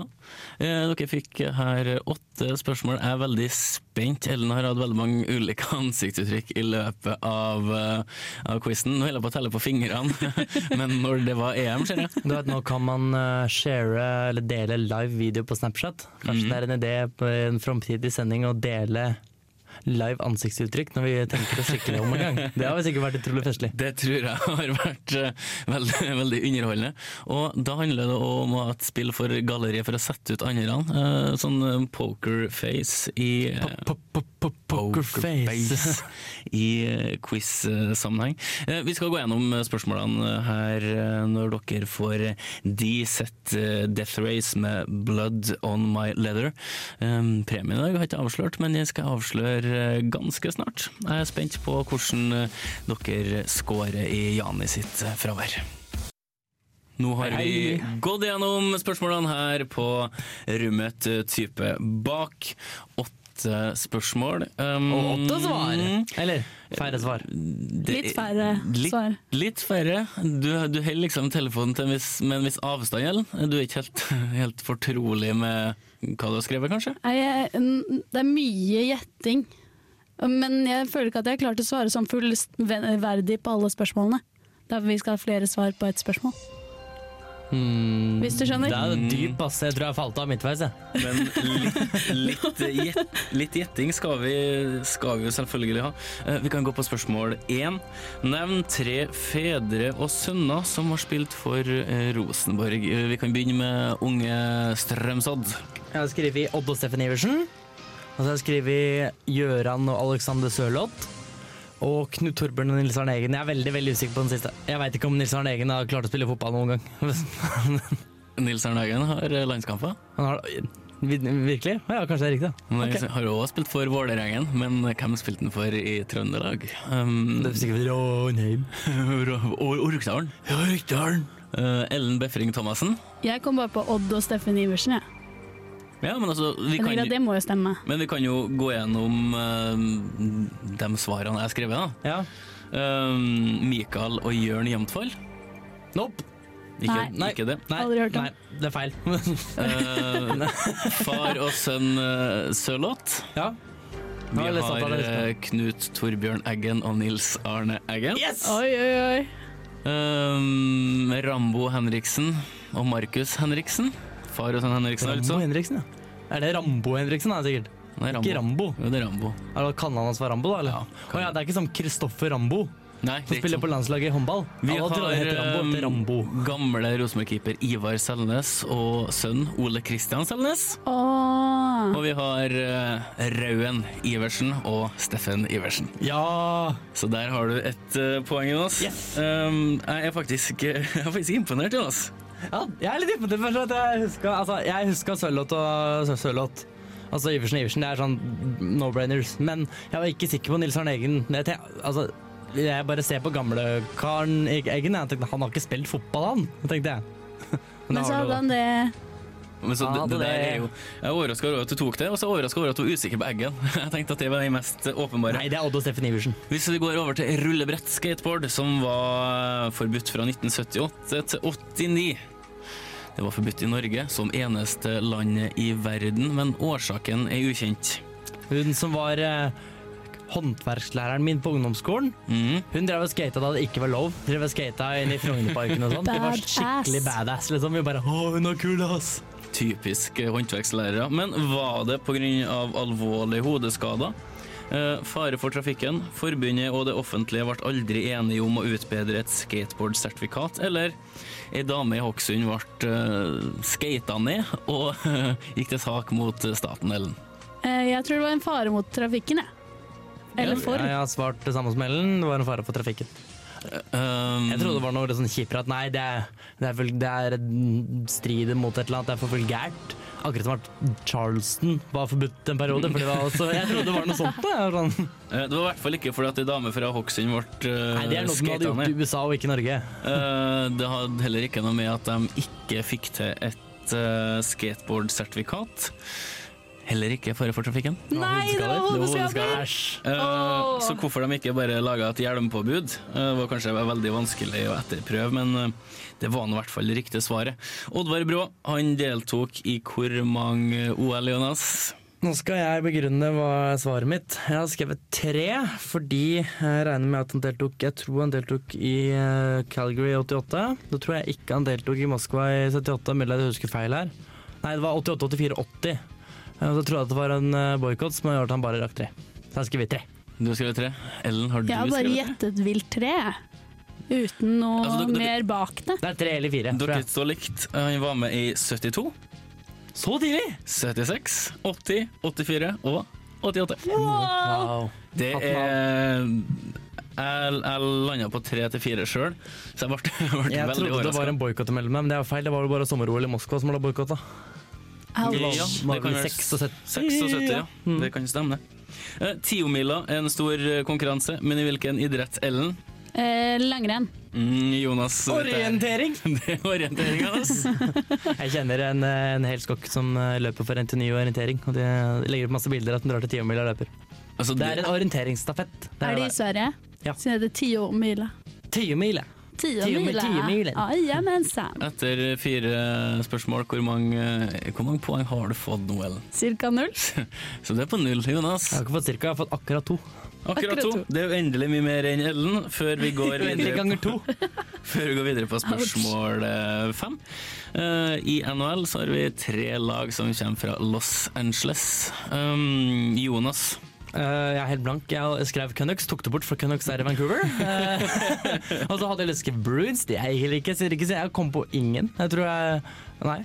Eh, Dere fikk her åtte spørsmål. Jeg er veldig spent. Ellen har hatt veldig mange ulike [LAUGHS] ansiktsuttrykk i løpet av, uh, av quizen. Nå holder jeg på å telle på fingrene, [LAUGHS] men når det var EM, ser jeg. Du vet, Nå kan man uh, share eller dele live video på Snapchat. Kanskje det er en idé på en framtidig sending å dele live ansiktsuttrykk når vi tenker oss skikkelig om en gang. [LAUGHS] Det har sikkert vært utrolig festlig. Det tror jeg har vært eh, veldig, veldig underholdende. Og da handler det om å ha et spill for galleriet for å sette ut andre. Uh, sånn eh, pokerface i uh, Pokerface. i quiz-sammenheng. Vi skal gå gjennom spørsmålene her når dere får D-set uh, Death Race med Blood On My Leather. Premien i dag har jeg ikke avslørt, men jeg skal avsløre ganske snart. Jeg er spent på hvordan uh, dere scorer i Jani sitt uh, fravær. Nå har vi gått gjennom spørsmålene her på rommet type bak. Åtte spørsmål. Um, Og åtte svar! Eller færre svar. det- Litt færre svar. Litt færre. Du, du holder liksom telefonen til en viss, med en viss avstand, Ellen. Du er ikke helt, [LAUGHS] helt fortrolig med hva du har skrevet, kanskje? Nei, jeg- det er mye gjetting. Men jeg føler ikke at jeg har klart å svare sånn fullverdig på alle spørsmålene. Da vi skal ha flere svar på ett spørsmål. Hmm, Hvis du skjønner? Det er jo dyp, ass. Jeg tror jeg falt av midtveis, jeg. Men litt, litt, litt gjetting skal vi, skal vi jo selvfølgelig ha. Eh, Vi kan gå på spørsmål én. Nevn tre fedre og sønner som har spilt for eh, Rosenborg. Eh, Vi kan begynne med unge Strømsodd. Jeg har skrevet Odd og Steffen Iversen. Og så har jeg skrevet Gjøran og Alexander Sørloth. Og Knut Torbjørn og Nils Arne Eggen. Jeg er veldig veldig usikker på den siste. Jeg veit ikke om Nils Arne Eggen har klart å spille fotball noen gang. [LAUGHS] Nils Arne Eggen har eh, landskamper. Han har Vir- Virkelig? Ja, kanskje det er riktig. Han okay. har òg spilt for Vålerengen, men hvem spilte han for i Trøndelag? Um, Det er sikkert Ronheim. [LAUGHS] Or- Orkdalen. Ja, Orkdalen. Uh, Ellen Befring Thomassen. Jeg kom bare på Odd og Steffen Iversen, jeg. Ja, men altså, vi kan, det må jo stemme. men vi kan jo gå gjennom eh, de svarene jeg har skrevet. da. Ja. Um, Mikael og Jørn Jemtfall. Nope. Ikke, Nei. ikke det. Nei, Aldri hørt om. nei, det er feil. Eh, far og sønn uh, Sørloth. ja. Vi Ja, har er sant. eh, Knut Torbjørn Eggen og Nils Arne Eggen. Yes! Oi, oi, oi. Um, Rambo Henriksen og Markus Henriksen. Far og sønn Henriksen, Rambo altså. Henriksen, ja. Er det Rambo Henriksen, da, sikkert? Nei, Rambo. Ikke Rambo. Jo, det er Rambo. Er det Kan han hans være Rambo, da? Eller? Ja, oh, ja, det er ikke som Kristoffer Rambo, Nei, som spiller på landslaget i håndball. Vi har Rambo. Rambo. um, gamle Rosenborg-keeper Ivar Selnes og sønn Ole Kristian Selnes. Åh. Og vi har uh, Rauen Iversen og Steffen Iversen. Ja! Så der har du et uh, poeng, Jonas. Yes. Um, jeg, er faktisk, [LAUGHS] jeg er faktisk imponert, Jonas. Ja! Jeg er litt imponert, for at jeg huska altså, jeg huska Sørloth og Sø- Sørloth. Altså Iversen og Iversen, det er sånn no-brainers. Men jeg var ikke sikker på Nils Arne Eggen. Jeg, altså, jeg bare ser på gamlekaren Eggen. Jeg tenkte, han har ikke spilt fotball, han, tenkte jeg. [LAUGHS] Men Men så hadde han det Men så Ja, det, det det- der er jo, jeg er overraska over at du tok det, og så er overraska over at du var usikker på Eggen. [LAUGHS] Jeg tenkte at det var de mest åpenbare. Nei, det er Odd og Steffen Iversen. Hvis vi går over til rullebrett skateboard, som var forbudt fra 1978 til 89. Det var forbudt i Norge som eneste land i verden, men årsaken er ukjent. Hun som var eh, håndverkslæreren min på ungdomsskolen, Mm. hun drev og skata da det ikke var lov. Drev og skata inn i Frognerparken og sånn. Det var skikkelig badass, liksom. Vi bare Å, hun er kul, ass! Typisk eh, håndverkslærere. Men var det pga. alvorlige hodeskader? Eh, fare for trafikken. Forbundet og det offentlige ble aldri enige om å utbedre et skateboardsertifikat, eller ei dame i Hokksund ble uh, skata ned og gikk til sak mot staten Ellen. Eh, Jeg tror det var en fare mot trafikken, jeg. Eller for. Ja, jeg har svart det samme som Ellen. Det var en fare for trafikken. Um, Jeg trodde det var noe sånn kjipere at nei, det er, det er, det er en mot et eller annet, det er for vulgært. Akkurat som at Charleston var forbudt en periode. For det var også, jeg trodde det var noe sånt. da. Sånn. [LAUGHS] eh, det var i hvert fall ikke fordi at ei dame fra Hokksund ble uh, Nei, Det er noe de hadde gjort i USA og ikke Norge. Eh, det hadde heller ikke noe med at de ikke fikk til et uh, skateboardsertifikat. Heller ikke fare for trafikken. Nei, det var hodeskader! Æsj. Eh, Så hvorfor de ikke bare laga et hjelmpåbud, uh, var kanskje veldig vanskelig å etterprøve, men uh, det var nå i hvert fall det riktige svaret. Oddvar Brå han deltok i hvor mange OL, Jonas? Nå skal jeg begrunne hva svaret mitt. Jeg har skrevet tre, fordi jeg regner med at han deltok Jeg tror han deltok i Calgary i 88. Da tror jeg ikke han deltok i Moskva i 78, mulig jeg husker feil her. Nei, det var 88, 84, 80. Eh, Og så tror jeg at det var en uh, boikott som har gjort at han bare rakk tre. Så jeg skriver tre. Du har skrevet tre. Ellen, har du Jeg har bare gjettet vilt tre. Uten noe Altså, dere- dere- mer bak det. Det er tre eller fire. Dere jeg. står likt. Eh, Han var med i 72, Så tidlig! 76, 80, 84 og 88. Wow. Det er Jeg, jeg landa på tre til fire sjøl, så jeg ble, [LAUGHS] ble Jeg veldig trodde det var overraska. en boikott imellom dem, men det er feil. Det var jo bare sommer-OL i Moskva som ble boikotta. Ja, det kan være 76. 76, ja. Det kan stemme, det. Eh, Tiomila er en stor eh, konkurranse, men i hvilken idrett, Ellen? Eh, langrenn. Mm, Jonas Orientering! [LAUGHS] Det er orientering, altså. [LAUGHS] Jeg kjenner en, eh, en hel skokk som eh, løper for NTNU orientering. Og de legger opp masse bilder at den drar til tiomila og løper. altså Det er en orienteringsstafett. Det Er det i Sverige? Ja. Så er det tiomila. Tiomile. Tiomila. Tiomila. Jajamensan. Etter fire spørsmål, hvor mange, hvor mange poeng har du fått nå, Ellen? Cirka null. [LAUGHS] Så det er på null, Jonas. Jeg har ikke fått cirka, jeg har fått akkurat to. Akkurat Akkurat to. to. Det er jo endelig mye mer enn Ellen, [LAUGHS] [LAUGHS] før vi går videre, på, før vi går videre på spørsmål eh, fem. Eh, I NHL så har vi tre lag som kommer fra Los Angeles. Um, Jonas, jeg er helt blank. Jeg skrev Canucks, tok det bort for Canucks er i Vancouver. [LAUGHS] Eh, [LAUGHS] og så hadde jeg lyst til å skrive Bruins, det er jeg heller ikke. Så ikke så jeg kom på ingen. Jeg tror jeg Nei.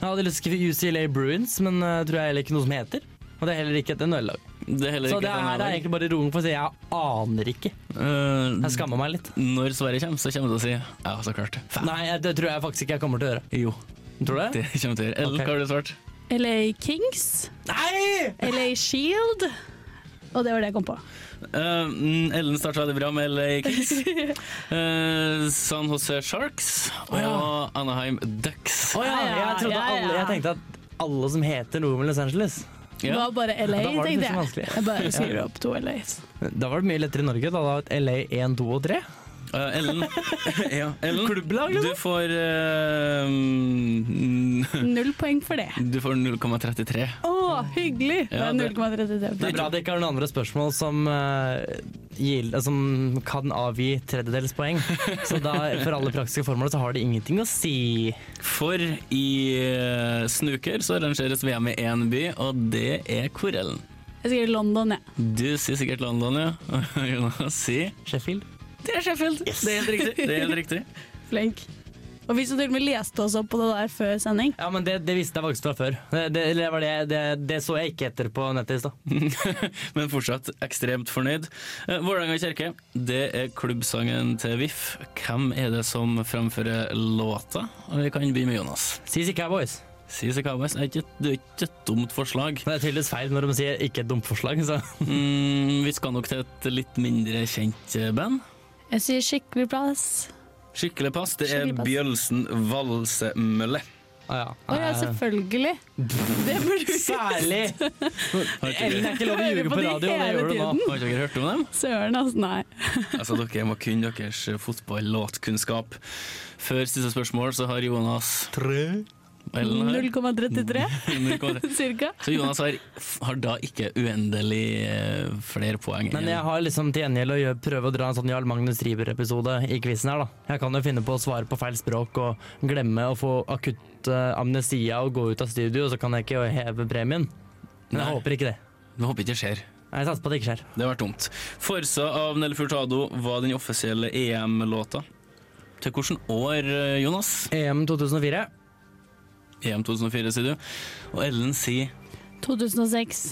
Jeg hadde lyst til å skrive UCLA Bruins, men jeg tror jeg heller ikke noe som heter. Og det er heller ikke et NHL-lag. det er Så det her er egentlig bare roen for å si jeg aner ikke. Uh, Jeg skammer meg litt. Når Sverige kommer, så kommer du til å si ja, så klart. Fem. Nei, det tror jeg faktisk ikke jeg kommer til å gjøre. Jo, Tror du det? det kommer til å gjøre. Ellen, Ok. hva har du svart? LA Kings. Nei! LA Shield. Og det var det jeg kom på. Eh, mm, Ellen starta veldig bra med LA [LAUGHS] Kings. uh, San Jose Sharks og Anaheim Ducks. Oh, ja, jeg, Ja, ja, ja. Alle, jeg tenkte at alle som heter noe med Los Angeles Det var bare LA, Da var det tenkte jeg. Jeg bare skriver opp to LAs. Da var det mye lettere i Norge. Da hadde det LA 1, 2 og 3. Eh, Ellen, [LAUGHS] ja, Ellen Klubblag, du får eh, mm, [LAUGHS] Null poeng for det. Du får 0,33. Å, hyggelig! Det Ja, er det- 0,33. Det er bra det ikke er noen andre spørsmål som, uh, gil- som kan avgi tredjedelspoeng. Så da, for alle praktiske formål så har det ingenting å si. For i eh, snooker så arrangeres VM i én by, og det er Korellen. Ellen? Jeg skriver London, jeg. Du sier sikkert London, ja. [LAUGHS] Jonas sier Sheffield. Det er Sheffield. Det er helt riktig. Det er helt riktig. [LAUGHS] Flink. Og vi som til og med leste oss opp på det der før sending. Ja, men det, det visste jeg faktisk fra før. Det, det, eller var det, det, det så jeg ikke etter på nettet i stad. [LAUGHS] Men fortsatt ekstremt fornøyd. Eh, Vålerenga kirke, det er klubbsangen til VIF. Hvem er det som framfører låta? Og Vi kan begynne med Jonas. CC Cowboys. CC Cowboys er ikke, det er ikke et dumt forslag. Det er tydeligvis feil når de sier 'ikke et dumt forslag'. Så. Mm, vi skal nok til et litt mindre kjent eh, band. Jeg sier skikkelig plass. Skikkelig pass. Det er Skikkelig pass. Bjølsen Valsemølle. Ah, ja. Å ja, selvfølgelig. Det burde du [LAUGHS] Særlig! Ellen er ikke lov å Hører ljuge på på de radio, det hele gjør du nå. tiden. Har ikke dere hørt om dem? Søren, altså. Nei. [LAUGHS] Altså, Dere må kunne deres fotball-låtkunnskap. Før siste spørsmål så har Jonas har 0,33 0,3. [LAUGHS] cirka. Så Jonas har, har da ikke uendelig eh, flere poeng. Men jeg har liksom til gjengjeld å gjøre, prøve å dra en sånn Jarl Magnus Riiber-episode i quizen her, da. Jeg kan jo finne på å svare på feil språk og glemme å få akutt eh, amnesia og gå ut av studio, så kan jeg ikke heve premien. Men jeg håper ikke det. Vi håper ikke det skjer. Jeg satser på at det ikke skjer. Det har vært dumt. Forsa av Nelle Furtado var den offisielle EM-låta. Til hvilket år, eh, Jonas? EM 2004. EM 2004, sier du. Og Ellen sier 2006.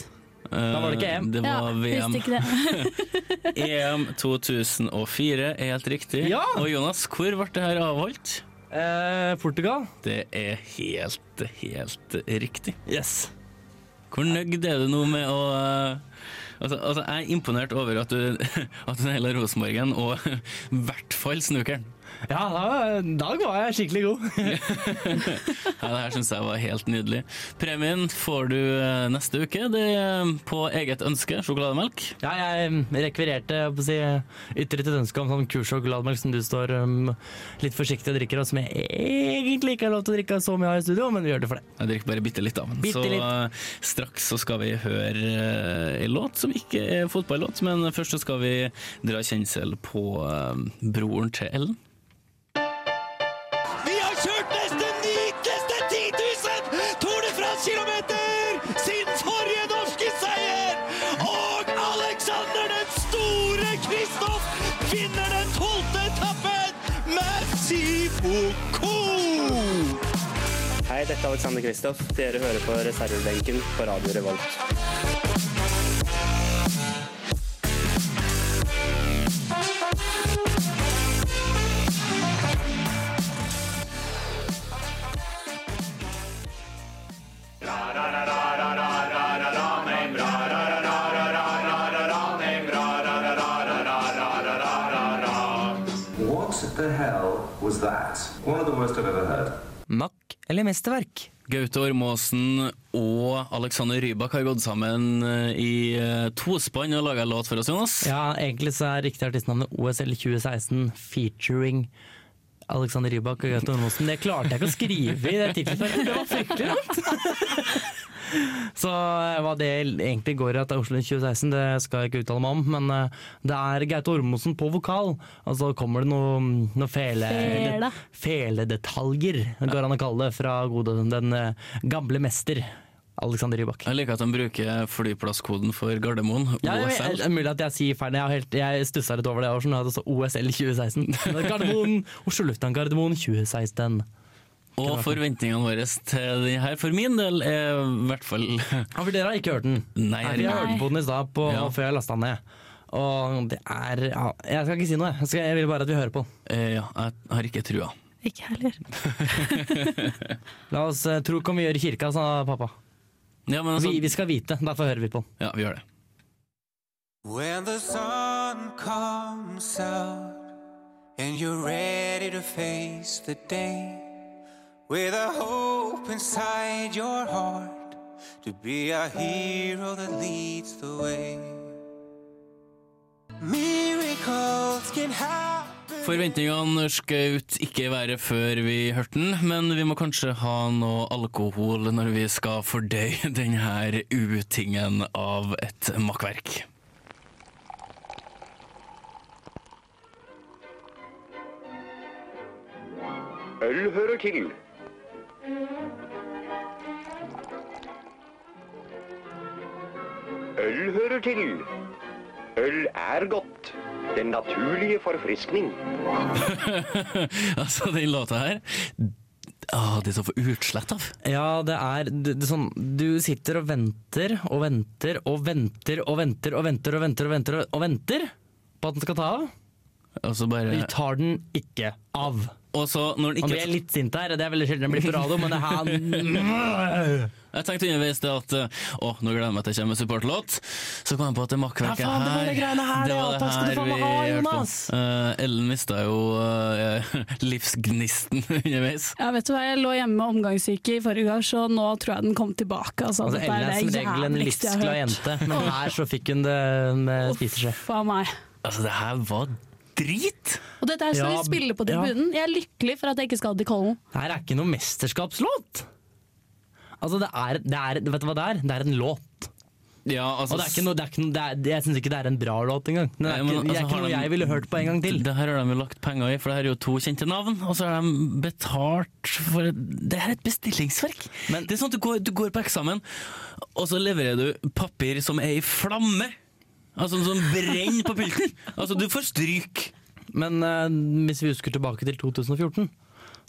Da var det ikke EM. Det Ja, var VM. visste ikke det. [LAUGHS] EM 2004 er helt riktig. Ja! Og Jonas, hvor ble det her avholdt? Eh, Portugal. Det er helt, helt riktig. Yes. Hvor nøyd er du nå med å eh, Altså, altså Jeg er imponert over at du, [LAUGHS] at du naila Rosenborgen, og [LAUGHS] i hvert fall snukeren. Ja, da, dag var jeg skikkelig god. [LAUGHS] Ja, det her syns jeg var helt nydelig. Premien får du eh, neste uke. Det er på eget ønske. Sjokolademelk. Ja, jeg rekvirerte på å si, ytret et ønske om sånn kurssjokolademelk som du står um, litt forsiktig og drikker, og som jeg egentlig ikke har lov til å drikke så mye av i studio, men vi gjør det for det. Jeg drikker bare bitte litt av den. Så litt. eh, straks så skal vi høre eh, en låt som ikke er fotballåt, men først så skal vi dra kjensel på eh, broren til Ellen. Dette er Alexander Kristoff. Dere hører på reservebenken på Radio Revolt. What the hell was that? One of the worst I've ever heard. Mack eller mesterverk? Gaute Ormåsen og Alexander Rybak har gått sammen eh, i eh, tospann og laga låt for oss, Jonas. Ja, egentlig så er riktig artistnavnet OSL 2016 featuring Alexander Rybak og Gaute Ormåsen. Det klarte jeg ikke å skrive i det tittelfeltet, det var fryktelig langt! [LAUGHS] Så eh, hva det egentlig går i at det er Oslo 2016, det skal jeg ikke uttale meg om, men eh, det er Gaute Ormosen på vokal, og så kommer det noen noe fele, Fele. feledetaljer, det går an å kalle det, fra gode, den eh, gamle mester. Alexander Rybak. Jeg liker at de bruker flyplasskoden for Gardermoen, Ja, OSL. det er mulig at jeg sier feil. Jeg, helt, jeg stussa litt over det. Jeg var sånn, OSL 2016. Gardermoen, Oslo lufthavn Gardermoen 2016. Og forventningene våre til den her, for min del, er i hvert fall Ja, for dere har ikke hørt den? Nei, Nei, jeg hørte på den i stad Ja. før jeg lasta den ned. Og det er ja, Jeg skal ikke si noe, jeg, skal, jeg vil bare at vi hører på den. Eh, ja, jeg har ikke trua. Ikke heller. [LAUGHS] La oss eh, tro hva vi gjør i kirka, sa pappa. Ja, men altså, Vi, vi skal vite, derfor hører vi på den. ja, vi gjør det. When the sun comes out and you're ready to face the day with a hope inside your heart to be a hero that leads the way. Miracles can happen. Forventningene skjøt ikke i været før vi hørte den, men vi må kanskje ha noe alkohol når vi skal fordøye [LAUGHS] denne utingen av et makkverk. Øl hører til. Øl hører til. Øl er godt. Den naturlige forfriskning. [LAUGHS] altså, den låta her Åh, det er så for utslett av. Ja, det er, det, det er sånn Du sitter og venter og venter og venter og venter og venter og venter og venter og venter på at den skal ta av. Og så bare Vi tar den ikke av. Og så når den Han blir litt sint her, det er veldig sjelden det blir på radio, men det her [LAUGHS] Jeg tenkte underveis det at eh, Å, nå gleder jeg meg til det kommer en supportlåt. Så kom jeg på at det makkverket Ja, faen, det var det her, det var det her vi hørte på. Jonas. Eh, Ellen mista jo uh, [LAUGHS] livsgnisten [LAUGHS] underveis. Ja, vet du hva, Jeg lå hjemme med omgangssyke i forrige gang, så nå tror jeg den kom tilbake. Altså, Altså, Ellen er som regel en livsglad jente, men her så fikk hun det med spiseskje. Meg. Altså, det her var drit! Og dette her skal Ja, vi spille på ja. tribunen. Jeg er lykkelig for at jeg ikke skal til Kollen. Det her er ikke noe mesterskapslåt! Altså, det er, det er Vet du hva det er? Det er en låt. Ja, altså, Og det er ikke noe, det er ikke noe det er, Jeg syns ikke det er en bra låt engang. Det er Nei, men altså, det er altså, ikke noe de- jeg ville hørt på en gang til. Det her har de jo lagt penger i, for det her er jo to kjente navn. Og så har de betalt for Det her er et bestillingsverk. Men- det er sånn at du går, du går på eksamen, og så leverer du papir som er i flamme. Altså som brenner på pulten. Altså, du får stryk. Men eh, hvis vi husker tilbake til 2014,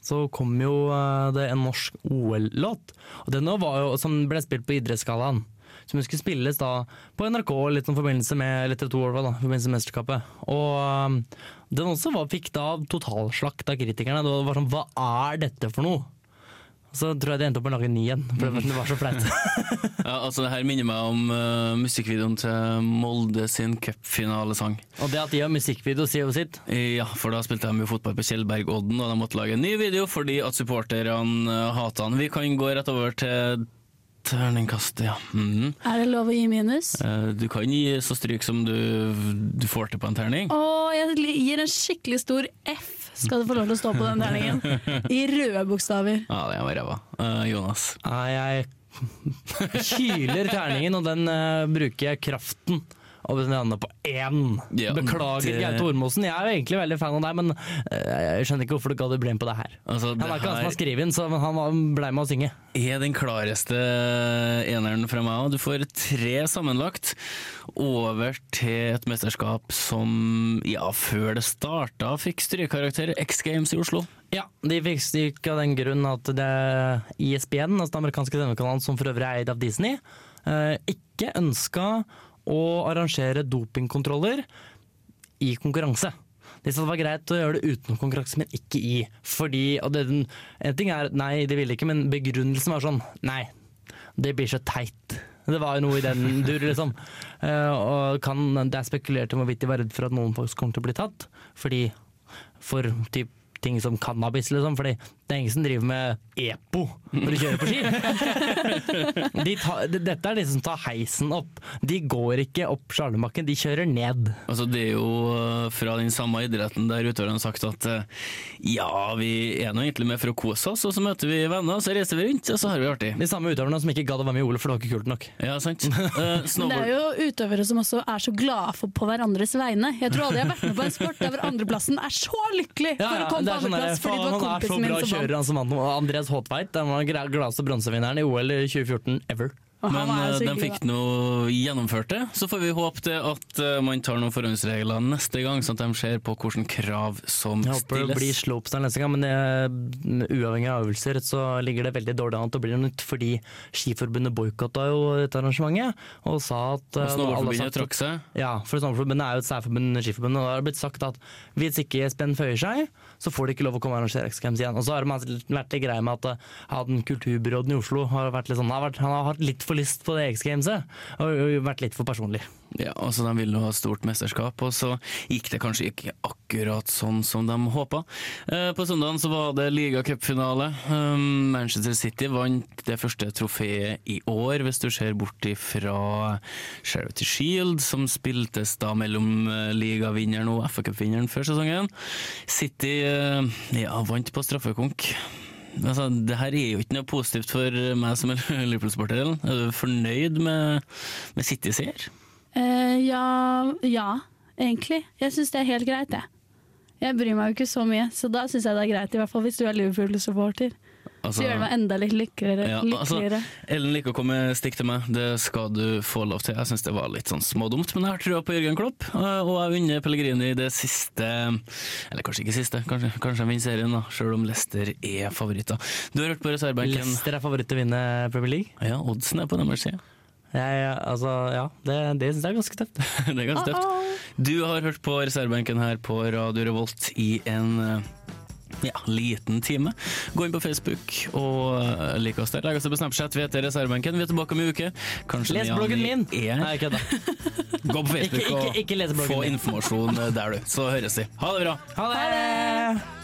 så kom jo eh, det en norsk OL-låt. Og den var jo, som ble spilt på idrettsgallaen. som skulle spilles da på NRK litt i forbindelse med eller TV2 i da, i forbindelse med mesterskapet. Og eh, den også var, fikk da totalslakt av kritikerne. Det var sånn Hva er dette for noe? Så tror jeg de endte opp med å lage en ny en, for det var så flaut. [LAUGHS] Ja, altså Det her minner meg om uh, musikkvideoen til Molde sin cupfinalesang. Og det at de har musikkvideo, sier jo sitt. Ja, for da spilte de jo fotball på Kjellbergodden, og de måtte lage en ny video fordi at supporterne uh, hatet han. Vi kan gå rett over til Terningkast, ja. Mhm. Er det lov å gi minus? Uh, Du kan gi så stryk som du, du får til på en terning. Å, jeg gir en skikkelig stor F, skal du få lov til å stå på den terningen. I røde bokstaver. Ja, det var ræva. Uh, Jonas? Nei, jeg [LAUGHS] kyler terningen, og den uh, bruker jeg kraften. Og den lander på én. Ja, Beklager, det- Gaute Ormåsen. Jeg er jo egentlig veldig fan av deg, men eh, jeg skjønner ikke hvorfor du ga det blame på det her. Altså, han det er ikke han som har skrevet den, så han ble med å synge. er den klareste eneren fra meg òg. Du får tre sammenlagt over til et mesterskap som ja, før det starta fikk strykkarakter X Games i Oslo. Ja, de fikk stryk av den grunn at det ISBN, altså den amerikanske TV-kanalen som for øvrig er eid av Disney, eh, ikke ønska å arrangere dopingkontroller i konkurranse. De sa det var greit å gjøre det uten konkurranse, men ikke i. Fordi, og det, En ting er nei, de ville ikke, men begrunnelsen var sånn nei, det blir så teit. Det var jo noe i den dur, liksom. Uh, og kan, det er spekulert om hvorvidt de var redd for at noen folk kommer til å bli tatt. Fordi for typ, ting som cannabis, liksom. Fordi det er ingen som driver med EPO når de kjører på ski. [LAUGHS] De tar, dette er de som tar heisen opp. De går ikke opp slalåmbakken, de kjører ned. Altså, det er jo eh, fra den samme idretten der utøverne har sagt at eh, ja, vi er nå egentlig med for å kose oss, og så møter vi venner, og så reiser vi rundt, og så har vi det artig. De samme utøverne som ikke gadd å være med i OL, for det var ikke kult nok. Ja, sant. [LAUGHS] Uh, Men det er jo utøvere som også er så glade for på hverandres vegne. Jeg tror aldri jeg har vært med på en sport der andreplassen er så lykkelig for å komme på andreplass sånn andreplass fordi faen, det var er kompisen min som som kjører, han som vant. Andreas Håtveit, den var gladeste bronsevinneren i OL 2014 ever. Men eh, de fikk nå gjennomført det. Så får vi håpe det at eh, man tar noen forhåndsregler neste gang, sånn at de ser på hvilke krav som stilles. Jeg håper det blir stilles. slopestyle neste gang, men det, uavhengig av øvelser så ligger det veldig dårlig an til å bli noe nytt, fordi Skiforbundet boikotta jo dette arrangementet og sa at Og eh, Snowboardforbundet trakk seg. Ja, for Snowboardforbundet er jo et særforbund, Skiforbundet, og da har det blitt sagt at hvis ikke Espen føyer seg, så får de ikke lov å komme og arrangere X Games igjen. Og så har det vært litt greie med at eh, han kulturbyråden i Oslo har vært litt sånn, han har, vært, han har hatt litt for lyst på det X Gameset, og, og vært litt for personlig. Ja, altså De ville ha stort mesterskap, og så gikk det kanskje ikke akkurat sånn som de håpa. Eh, på søndagen så var det ligacupfinale. Um, Manchester City vant det første trofeet i år, hvis du ser bort ifra Charity Shield, som spiltes da mellom eh, ligavinneren og FA-cupvinneren før sesongen. City eh, ja, vant på straffekonk. Altså, det her er jo ikke noe positivt for meg som er [LAUGHS] Liverpool-sporter. Er du fornøyd med, med City-seier? Eh, ja, ja, egentlig. Jeg syns det er helt greit, jeg. Jeg bryr meg jo ikke så mye, så da syns jeg det er greit. I hvert fall hvis du er Liverpool-supporter. Altså- så gjør det meg enda litt lykkeligere. Ja, altså. Ellen liker å komme stikk til meg, det skal du få lov til. Jeg syns det var litt sånn smådumt, men jeg har trua på Jørgen Klopp. eh, Og jeg unner Pellegrini det siste Eller kanskje ikke siste, kanskje, kanskje jeg vinner serien, da, sjøl om Leicester er favoritter. Du har hørt på reservebenken. Leicester er favoritt til å vinne Premier League. Ja, oddsen er på deres side. Jeg, altså, ja, det, det syns jeg er ganske tøft. [LAUGHS] det er ganske tøft. Du har hørt på reservebenken her på Radio Revolt i en eh, ja, liten time. Gå inn på Facebook og eh, lik oss der. Legg oss på Snapchat. Vi heter Reservebenken. Vi er tilbake om en uke. Kanskje Les bloggen min! Er. Nei, kødda. [LAUGHS] Gå på Facebook Ikke- ikke- ikke og bloggen få min. informasjon der, du. Så høres vi. Ha det bra. Ha det!